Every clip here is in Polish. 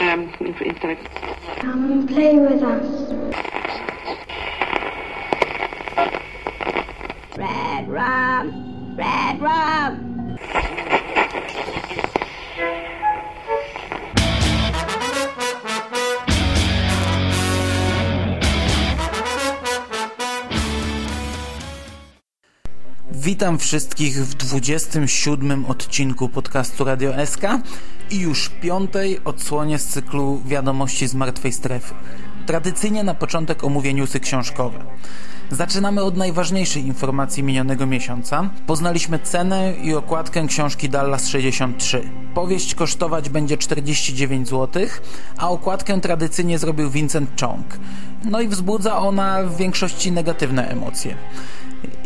um, intellect. Come and play with us. Red rum, red rum. Witam wszystkich w 27 odcinku podcastu Radio SK i już piątej odsłonie z cyklu Wiadomości z Martwej Strefy. Tradycyjnie na początek omówię newsy książkowe. Zaczynamy od najważniejszej informacji minionego miesiąca. Poznaliśmy cenę i okładkę książki Dallas 63. Powieść kosztować będzie 49 zł, a okładkę tradycyjnie zrobił Vincent Chong. No i wzbudza ona w większości negatywne emocje.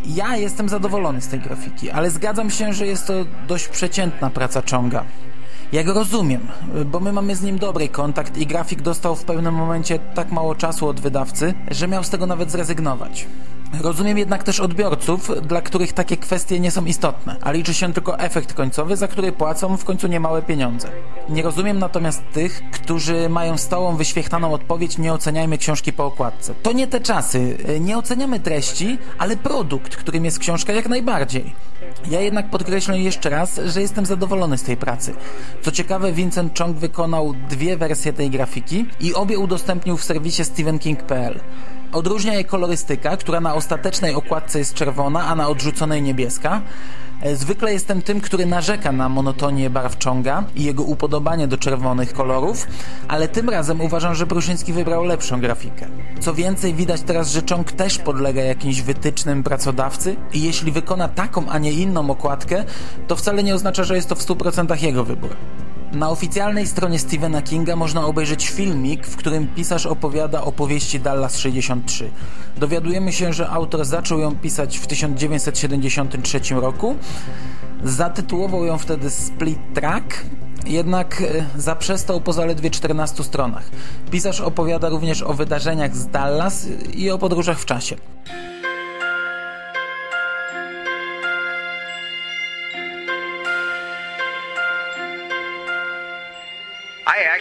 Ja jestem zadowolony z tej grafiki, ale zgadzam się, że jest to dość przeciętna praca Chonga. Ja go rozumiem, bo my mamy z nim dobry kontakt i grafik dostał w pewnym momencie tak mało czasu od wydawcy, że miał z tego nawet zrezygnować. Rozumiem jednak też odbiorców, dla których takie kwestie nie są istotne, a liczy się tylko efekt końcowy, za który płacą w końcu niemałe pieniądze. Nie rozumiem natomiast tych, którzy mają stałą, wyświechtaną odpowiedź nie oceniajmy książki po okładce. To nie te czasy. Nie oceniamy treści, ale produkt, którym jest książka jak najbardziej. Ja jednak podkreślę jeszcze raz, że jestem zadowolony z tej pracy. Co ciekawe, Vincent Chong wykonał dwie wersje tej grafiki i obie udostępnił w serwisie stephenking.pl. Odróżnia je kolorystyka, która na ostatecznej okładce jest czerwona, a na odrzuconej niebieska. Zwykle jestem tym, który narzeka na monotonię barw Chonga i jego upodobanie do czerwonych kolorów, ale tym razem uważam, że Pruszyński wybrał lepszą grafikę. Co więcej, widać teraz, że Chong też podlega jakimś wytycznym pracodawcy i jeśli wykona taką, a nie inną okładkę, to wcale nie oznacza, że jest to w 100% jego wybór. Na oficjalnej stronie Stephena Kinga można obejrzeć filmik, w którym pisarz opowiada opowieści Dallas 63. Dowiadujemy się, że autor zaczął ją pisać w 1973 roku. Zatytułował ją wtedy Split Track, jednak zaprzestał po zaledwie 14 stronach. Pisarz opowiada również o wydarzeniach z Dallas i o podróżach w czasie.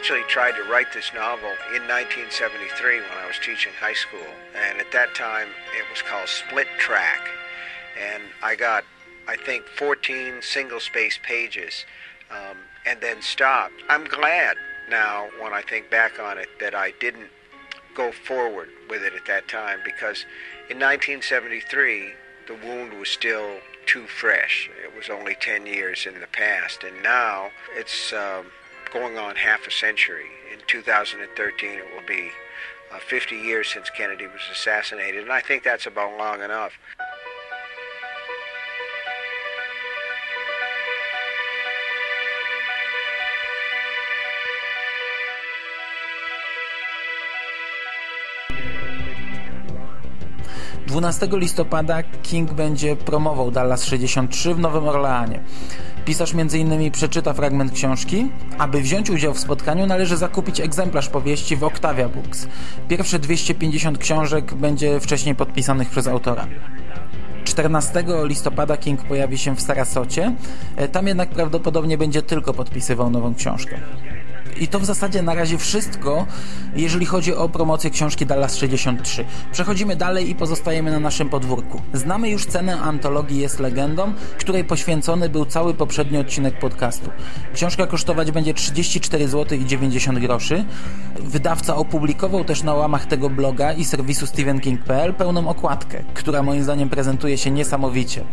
Actually tried to write this novel in 1973 when I was teaching high school, and at that time it was called Split Track, and I got, I think, 14 single-space pages, um, and then stopped. I'm glad now, when I think back on it, that I didn't go forward with it at that time because in 1973 the wound was still too fresh. It was only 10 years in the past, and now it's. Um, going on half a century. In 2013, it will be uh, 50 years since Kennedy was assassinated, and I think that's about long enough. Dwunastego listopada King będzie promował Dallas 63 w Nowym Orleanie. Pisarz m.in. przeczyta fragment książki. Aby wziąć udział w spotkaniu należy zakupić egzemplarz powieści w Octavia Books. Pierwsze 250 książek będzie wcześniej podpisanych przez autora. 14 listopada King pojawi się w Sarasocie. Tam jednak prawdopodobnie będzie tylko podpisywał nową książkę. I to w zasadzie na razie wszystko, jeżeli chodzi o promocję książki Dallas 63. Przechodzimy dalej i pozostajemy na naszym podwórku. Znamy już cenę antologii Jest Legendą, której poświęcony był cały poprzedni odcinek podcastu. Książka kosztować będzie 34 zł i 90 groszy. Wydawca opublikował też na łamach tego bloga i serwisu stephenking.pl pełną okładkę, która moim zdaniem prezentuje się niesamowicie.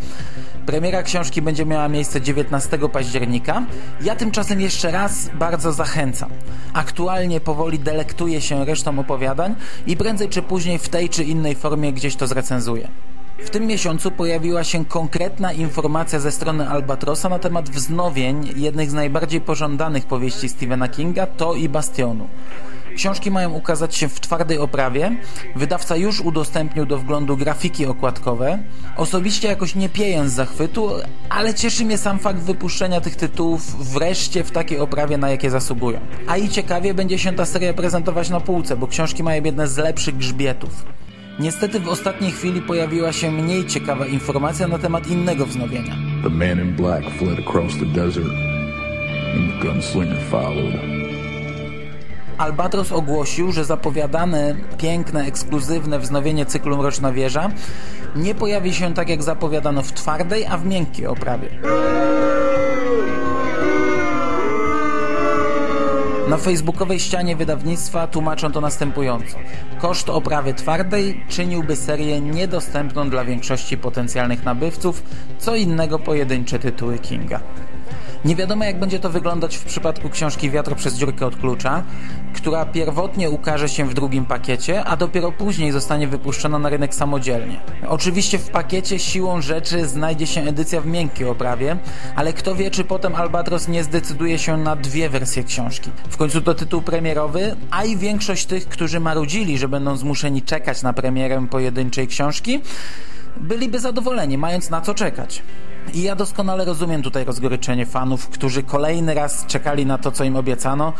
Premiera książki będzie miała miejsce 19 października. Ja tymczasem jeszcze raz bardzo zachęcam. Aktualnie powoli delektuję się resztą opowiadań i prędzej czy później w tej czy innej formie gdzieś to zrecenzuję. W tym miesiącu pojawiła się konkretna informacja ze strony Albatrosa na temat wznowień jednych z najbardziej pożądanych powieści Stephena Kinga, to i Bastionu. Książki mają ukazać się w twardej oprawie. Wydawca już udostępnił do wglądu grafiki okładkowe. Osobiście jakoś nie pieję z zachwytu, ale cieszy mnie sam fakt wypuszczenia tych tytułów wreszcie w takiej oprawie, na jakie zasługują. A i ciekawie będzie się ta seria prezentować na półce, bo książki mają jedne z lepszych grzbietów. Niestety w ostatniej chwili pojawiła się mniej ciekawa informacja na temat innego wznowienia. The man in black fled across the desert and the gunslinger followed. Albatros ogłosił, że zapowiadane piękne, ekskluzywne wznowienie cyklu Mroczna Wieża nie pojawi się tak jak zapowiadano w twardej, a w miękkiej oprawie. Na facebookowej ścianie wydawnictwa tłumaczą to następująco. Koszt oprawy twardej czyniłby serię niedostępną dla większości potencjalnych nabywców, co innego pojedyncze tytuły Kinga. Nie wiadomo jak będzie to wyglądać w przypadku książki Wiatr przez dziurkę od klucza, która pierwotnie ukaże się w drugim pakiecie, a dopiero później zostanie wypuszczona na rynek samodzielnie. Oczywiście w pakiecie siłą rzeczy znajdzie się edycja w miękkiej oprawie, ale kto wie czy potem Albatros nie zdecyduje się na dwie wersje książki. W końcu to tytuł premierowy, a i większość tych, którzy marudzili, że będą zmuszeni czekać na premierę pojedynczej książki, byliby zadowoleni, mając na co czekać. I ja doskonale rozumiem tutaj rozgoryczenie fanów, którzy kolejny raz czekali na to, co im obiecano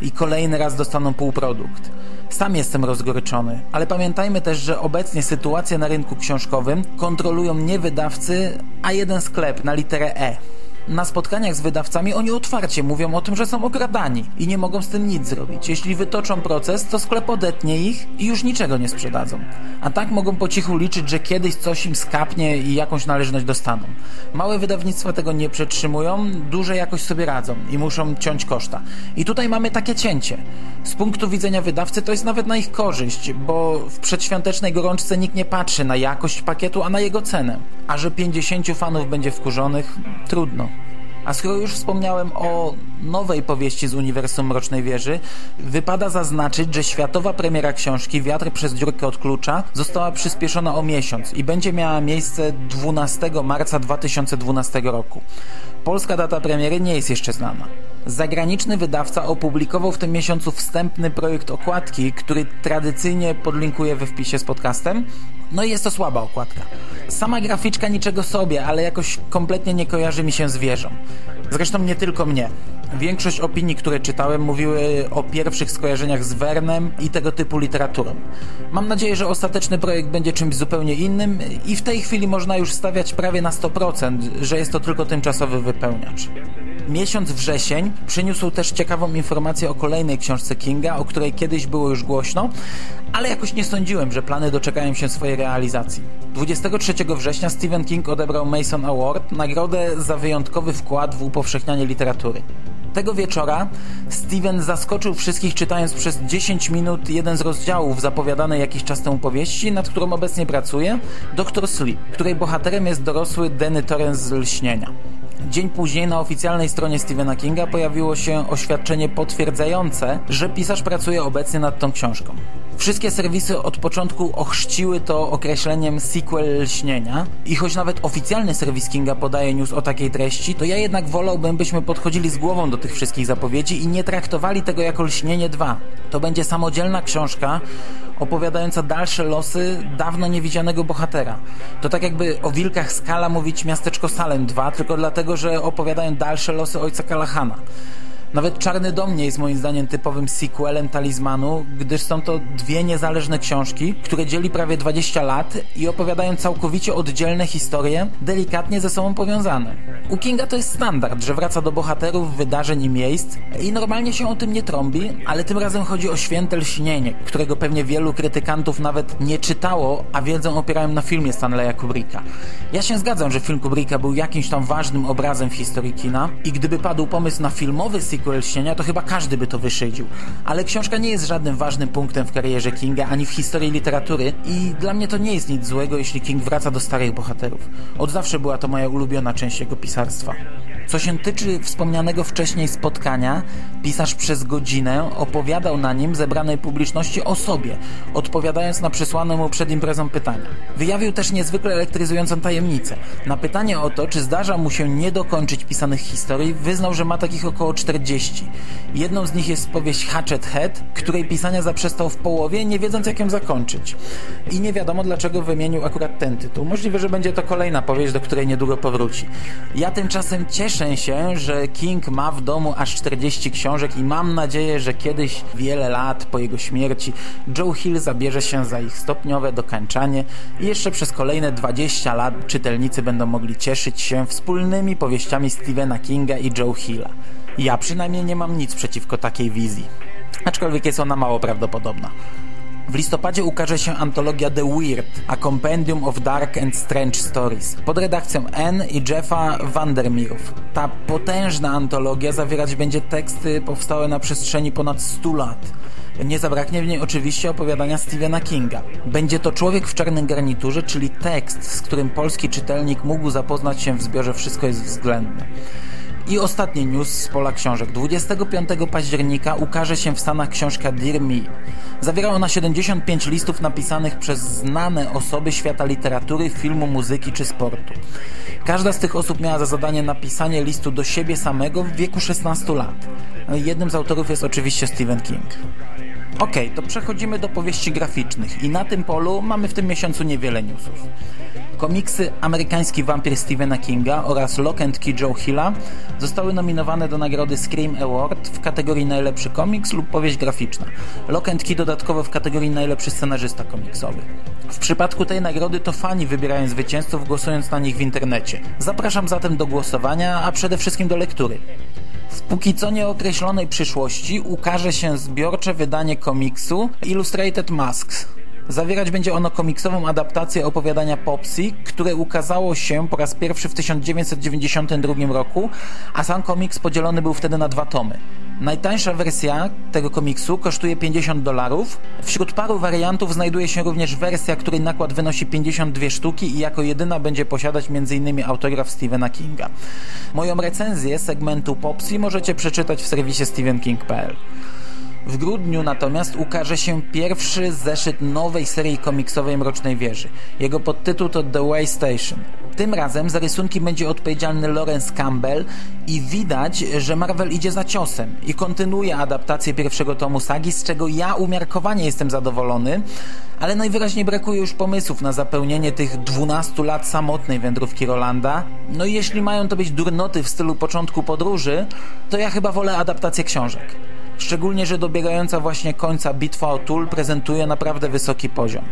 i kolejny raz dostaną półprodukt. Sam jestem rozgoryczony, ale pamiętajmy też, że obecnie sytuację na rynku książkowym kontrolują nie wydawcy, a jeden sklep na literę E na spotkaniach z wydawcami oni otwarcie mówią o tym, że są okradani i nie mogą z tym nic zrobić. Jeśli wytoczą proces, to sklep odetnie ich i już niczego nie sprzedadzą. A tak mogą po cichu liczyć, że kiedyś coś im skapnie i jakąś należność dostaną. Małe wydawnictwa tego nie przetrzymują, duże jakoś sobie radzą i muszą ciąć koszta. I tutaj mamy takie cięcie. Z punktu widzenia wydawcy to jest nawet na ich korzyść, bo w przedświątecznej gorączce nikt nie patrzy na jakość pakietu, a na jego cenę. A że 50 fanów będzie wkurzonych, trudno. A skoro już wspomniałem o nowej powieści z uniwersum Mrocznej Wieży, wypada zaznaczyć, że światowa premiera książki Wiatr przez dziurkę od klucza została przyspieszona o miesiąc i będzie miała miejsce 12 marca 2012 roku. Polska data premiery nie jest jeszcze znana. Zagraniczny wydawca opublikował w tym miesiącu wstępny projekt okładki, który tradycyjnie podlinkuję we wpisie z podcastem. No i jest to słaba okładka. Sama graficzka niczego sobie, ale jakoś kompletnie nie kojarzy mi się z wieżą. Zresztą nie tylko mnie. Większość opinii, które czytałem, mówiły o pierwszych skojarzeniach z Wernem i tego typu literaturą. Mam nadzieję, że ostateczny projekt będzie czymś zupełnie innym i w tej chwili można już stawiać prawie na 100%, że jest to tylko tymczasowy wypełniacz. Miesiąc wrzesień przyniósł też ciekawą informację o kolejnej książce Kinga, o której kiedyś było już głośno, ale jakoś nie sądziłem, że plany doczekają się swojej realizacji. 23 września Stephen King odebrał Mason Award, nagrodę za wyjątkowy wkład w upowszechnianie literatury. Tego wieczora Steven zaskoczył wszystkich czytając przez 10 minut jeden z rozdziałów zapowiadanej jakiś czas temu powieści, nad którą obecnie pracuje, Dr. Sleep, której bohaterem jest dorosły Denny Torrance z Lśnienia. Dzień później na oficjalnej stronie Stephena Kinga pojawiło się oświadczenie potwierdzające, że pisarz pracuje obecnie nad tą książką. Wszystkie serwisy od początku ochrzciły to określeniem sequel lśnienia i choć nawet oficjalny serwis Kinga podaje news o takiej treści, to ja jednak wolałbym, byśmy podchodzili z głową do tych wszystkich zapowiedzi i nie traktowali tego jako lśnienie 2. To będzie samodzielna książka opowiadająca dalsze losy dawno niewidzianego bohatera. To tak jakby o wilkach Skala mówić Miasteczko Salem 2, tylko dlatego, że opowiadają dalsze losy ojca Kalahana. Nawet Czarny Dom nie jest moim zdaniem typowym sequelem Talizmanu, gdyż są to dwie niezależne książki, które dzieli prawie 20 lat i opowiadają całkowicie oddzielne historie, delikatnie ze sobą powiązane. U Kinga to jest standard, że wraca do bohaterów, wydarzeń i miejsc i normalnie się o tym nie trąbi, ale tym razem chodzi o święte lśnienie, którego pewnie wielu krytykantów nawet nie czytało, a wiedzą opierają na filmie Stanleya Kubricka. Ja się zgadzam, że film Kubricka był jakimś tam ważnym obrazem w historii kina i gdyby padł pomysł na filmowy sequel sequel Śnienia, to chyba każdy by to wyszydził. Ale książka nie jest żadnym ważnym punktem w karierze Kinga, ani w historii literatury i dla mnie to nie jest nic złego, jeśli King wraca do starych bohaterów. Od zawsze była to moja ulubiona część jego pisarstwa. Co się tyczy wspomnianego wcześniej spotkania, pisarz przez godzinę opowiadał na nim zebranej publiczności o sobie, odpowiadając na przysłane mu przed imprezą pytania. Wyjawił też niezwykle elektryzującą tajemnicę. Na pytanie o to, czy zdarza mu się nie dokończyć pisanych historii, wyznał, że ma takich około 40. Jedną z nich jest powieść Hatchet Head, której pisania zaprzestał w połowie, nie wiedząc jak ją zakończyć. I nie wiadomo dlaczego wymienił akurat ten tytuł. Możliwe, że będzie to kolejna powieść, do której niedługo powróci. Ja tymczasem cieszę się, że King ma w domu aż 40 książek i mam nadzieję, że kiedyś, wiele lat po jego śmierci, Joe Hill zabierze się za ich stopniowe dokańczanie i jeszcze przez kolejne 20 lat czytelnicy będą mogli cieszyć się wspólnymi powieściami Stephena Kinga i Joe Hilla. Ja przynajmniej nie mam nic przeciwko takiej wizji. aczkolwiek jest ona mało prawdopodobna. W listopadzie ukaże się antologia The Weird, a Compendium of Dark and Strange Stories pod redakcją N i Jeffa Vandermeerów. Ta potężna antologia zawierać będzie teksty powstałe na przestrzeni ponad 100 lat. Nie zabraknie w niej oczywiście opowiadania Stephena Kinga. Będzie to Człowiek w czarnym garniturze, czyli tekst, z którym polski czytelnik mógł zapoznać się w zbiorze Wszystko jest względne. I ostatni news z pola książek. 25 października ukaże się w Stanach książka Dear Me. Zawiera ona 75 listów napisanych przez znane osoby świata literatury, filmu, muzyki czy sportu. Każda z tych osób miała za zadanie napisanie listu do siebie samego w wieku 16 lat. Jednym z autorów jest oczywiście Stephen King. Ok, to przechodzimy do powieści graficznych i na tym polu mamy w tym miesiącu niewiele newsów. Komiksy Amerykański wampir Stephena Kinga oraz Lock and Key Joe Hilla zostały nominowane do nagrody Scream Award w kategorii najlepszy komiks lub powieść graficzna. Lock and Key dodatkowo w kategorii najlepszy scenarzysta komiksowy. W przypadku tej nagrody to fani wybierają zwycięzców głosując na nich w internecie. Zapraszam zatem do głosowania, a przede wszystkim do lektury. W póki co nieokreślonej przyszłości ukaże się zbiorcze wydanie komiksu Illustrated Masks. Zawierać będzie ono komiksową adaptację opowiadania Popsy, które ukazało się po raz pierwszy w 1992 roku, a sam komiks podzielony był wtedy na dwa tomy. Najtańsza wersja tego komiksu kosztuje 50 dolarów. Wśród paru wariantów znajduje się również wersja, której nakład wynosi 52 sztuki i jako jedyna będzie posiadać m.in. autograf Stephena Kinga. Moją recenzję segmentu Popsy możecie przeczytać w serwisie stevenking.pl. W grudniu natomiast ukaże się pierwszy zeszyt nowej serii komiksowej Mrocznej Wieży. Jego podtytuł to The Way Station. Tym razem za rysunki będzie odpowiedzialny Lawrence Campbell i widać, że Marvel idzie za ciosem i kontynuuje adaptację pierwszego tomu sagi, z czego ja umiarkowanie jestem zadowolony, ale najwyraźniej brakuje już pomysłów na zapełnienie tych 12 lat samotnej wędrówki Rolanda. No i jeśli mają to być durnoty w stylu początku podróży, to ja chyba wolę adaptację książek. Szczególnie, że dobiegająca właśnie końca bitwa o Tul prezentuje naprawdę wysoki poziom.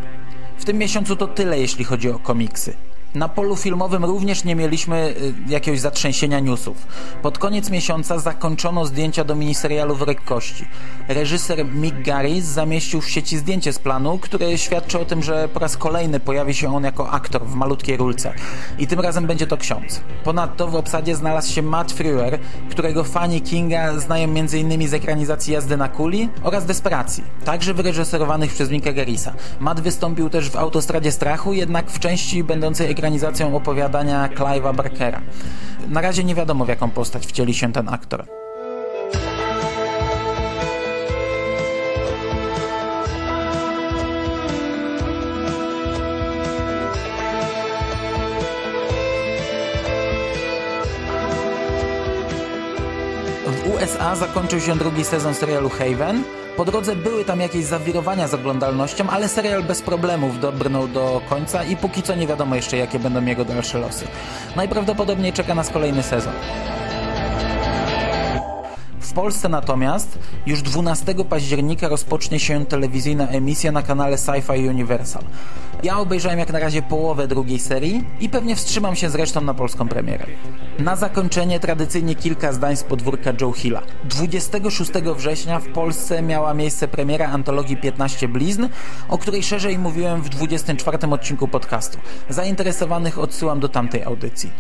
W tym miesiącu to tyle, jeśli chodzi o komiksy. Na polu filmowym również nie mieliśmy y, jakiegoś zatrzęsienia newsów. Pod koniec miesiąca zakończono zdjęcia do miniserialu w Kości. Reżyser Mick Garris zamieścił w sieci zdjęcie z planu, które świadczy o tym, że po raz kolejny pojawi się on jako aktor w malutkiej rulce. I tym razem będzie to ksiądz. Ponadto w obsadzie znalazł się Matt Frewer, którego fani Kinga znają m.in. z ekranizacji Jazdy na kuli oraz Desperacji, także wyreżyserowanych przez Micka Garrisa. Matt wystąpił też w Autostradzie Strachu, jednak w części będącej ekranizacją opowiadania Clive'a Barkera. Na razie nie wiadomo w jaką postać wcieli się ten aktor. USA zakończył się drugi sezon serialu Haven. Po drodze były tam jakieś zawirowania z oglądalnością, ale serial bez problemów dobrnął do końca i póki co nie wiadomo jeszcze jakie będą jego dalsze losy. Najprawdopodobniej czeka nas kolejny sezon. W Polsce natomiast już 12 października rozpocznie się telewizyjna emisja na kanale Sci-Fi Universal. Ja obejrzałem jak na razie połowę drugiej serii i pewnie wstrzymam się zresztą na polską premierę. Na zakończenie tradycyjnie kilka zdań z podwórka Joe Hilla. 26 września w Polsce miała miejsce premiera antologii 15 blizn, o której szerzej mówiłem w 24 odcinku podcastu. Zainteresowanych odsyłam do tamtej audycji.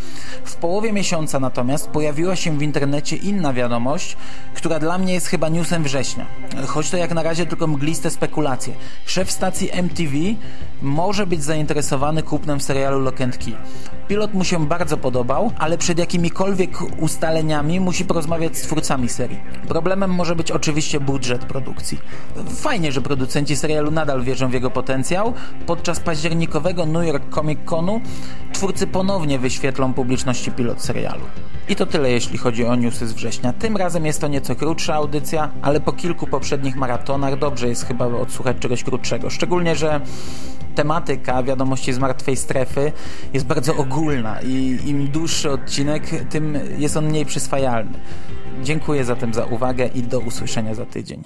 W połowie miesiąca natomiast pojawiła się w internecie inna wiadomość, która dla mnie jest chyba newsem września. Choć to jak na razie tylko mgliste spekulacje. Szef stacji MTV może być zainteresowany kupnem serialu Lock and Key. Pilot mu się bardzo podobał, ale przed jakimikolwiek ustaleniami musi porozmawiać z twórcami serii. Problemem może być oczywiście budżet produkcji. Fajnie, że producenci serialu nadal wierzą w jego potencjał. Podczas październikowego New York Comic Conu twórcy ponownie wyświetlą publiczności pilot serialu. I to tyle, jeśli chodzi o newsy z września. Tym razem jest to nieco krótsza audycja, ale po kilku poprzednich maratonach dobrze jest chyba odsłuchać czegoś krótszego. Szczególnie, że tematyka wiadomości z martwej strefy jest bardzo ogólna i im dłuższy odcinek, tym jest on mniej przyswajalny. Dziękuję zatem za uwagę i do usłyszenia za tydzień.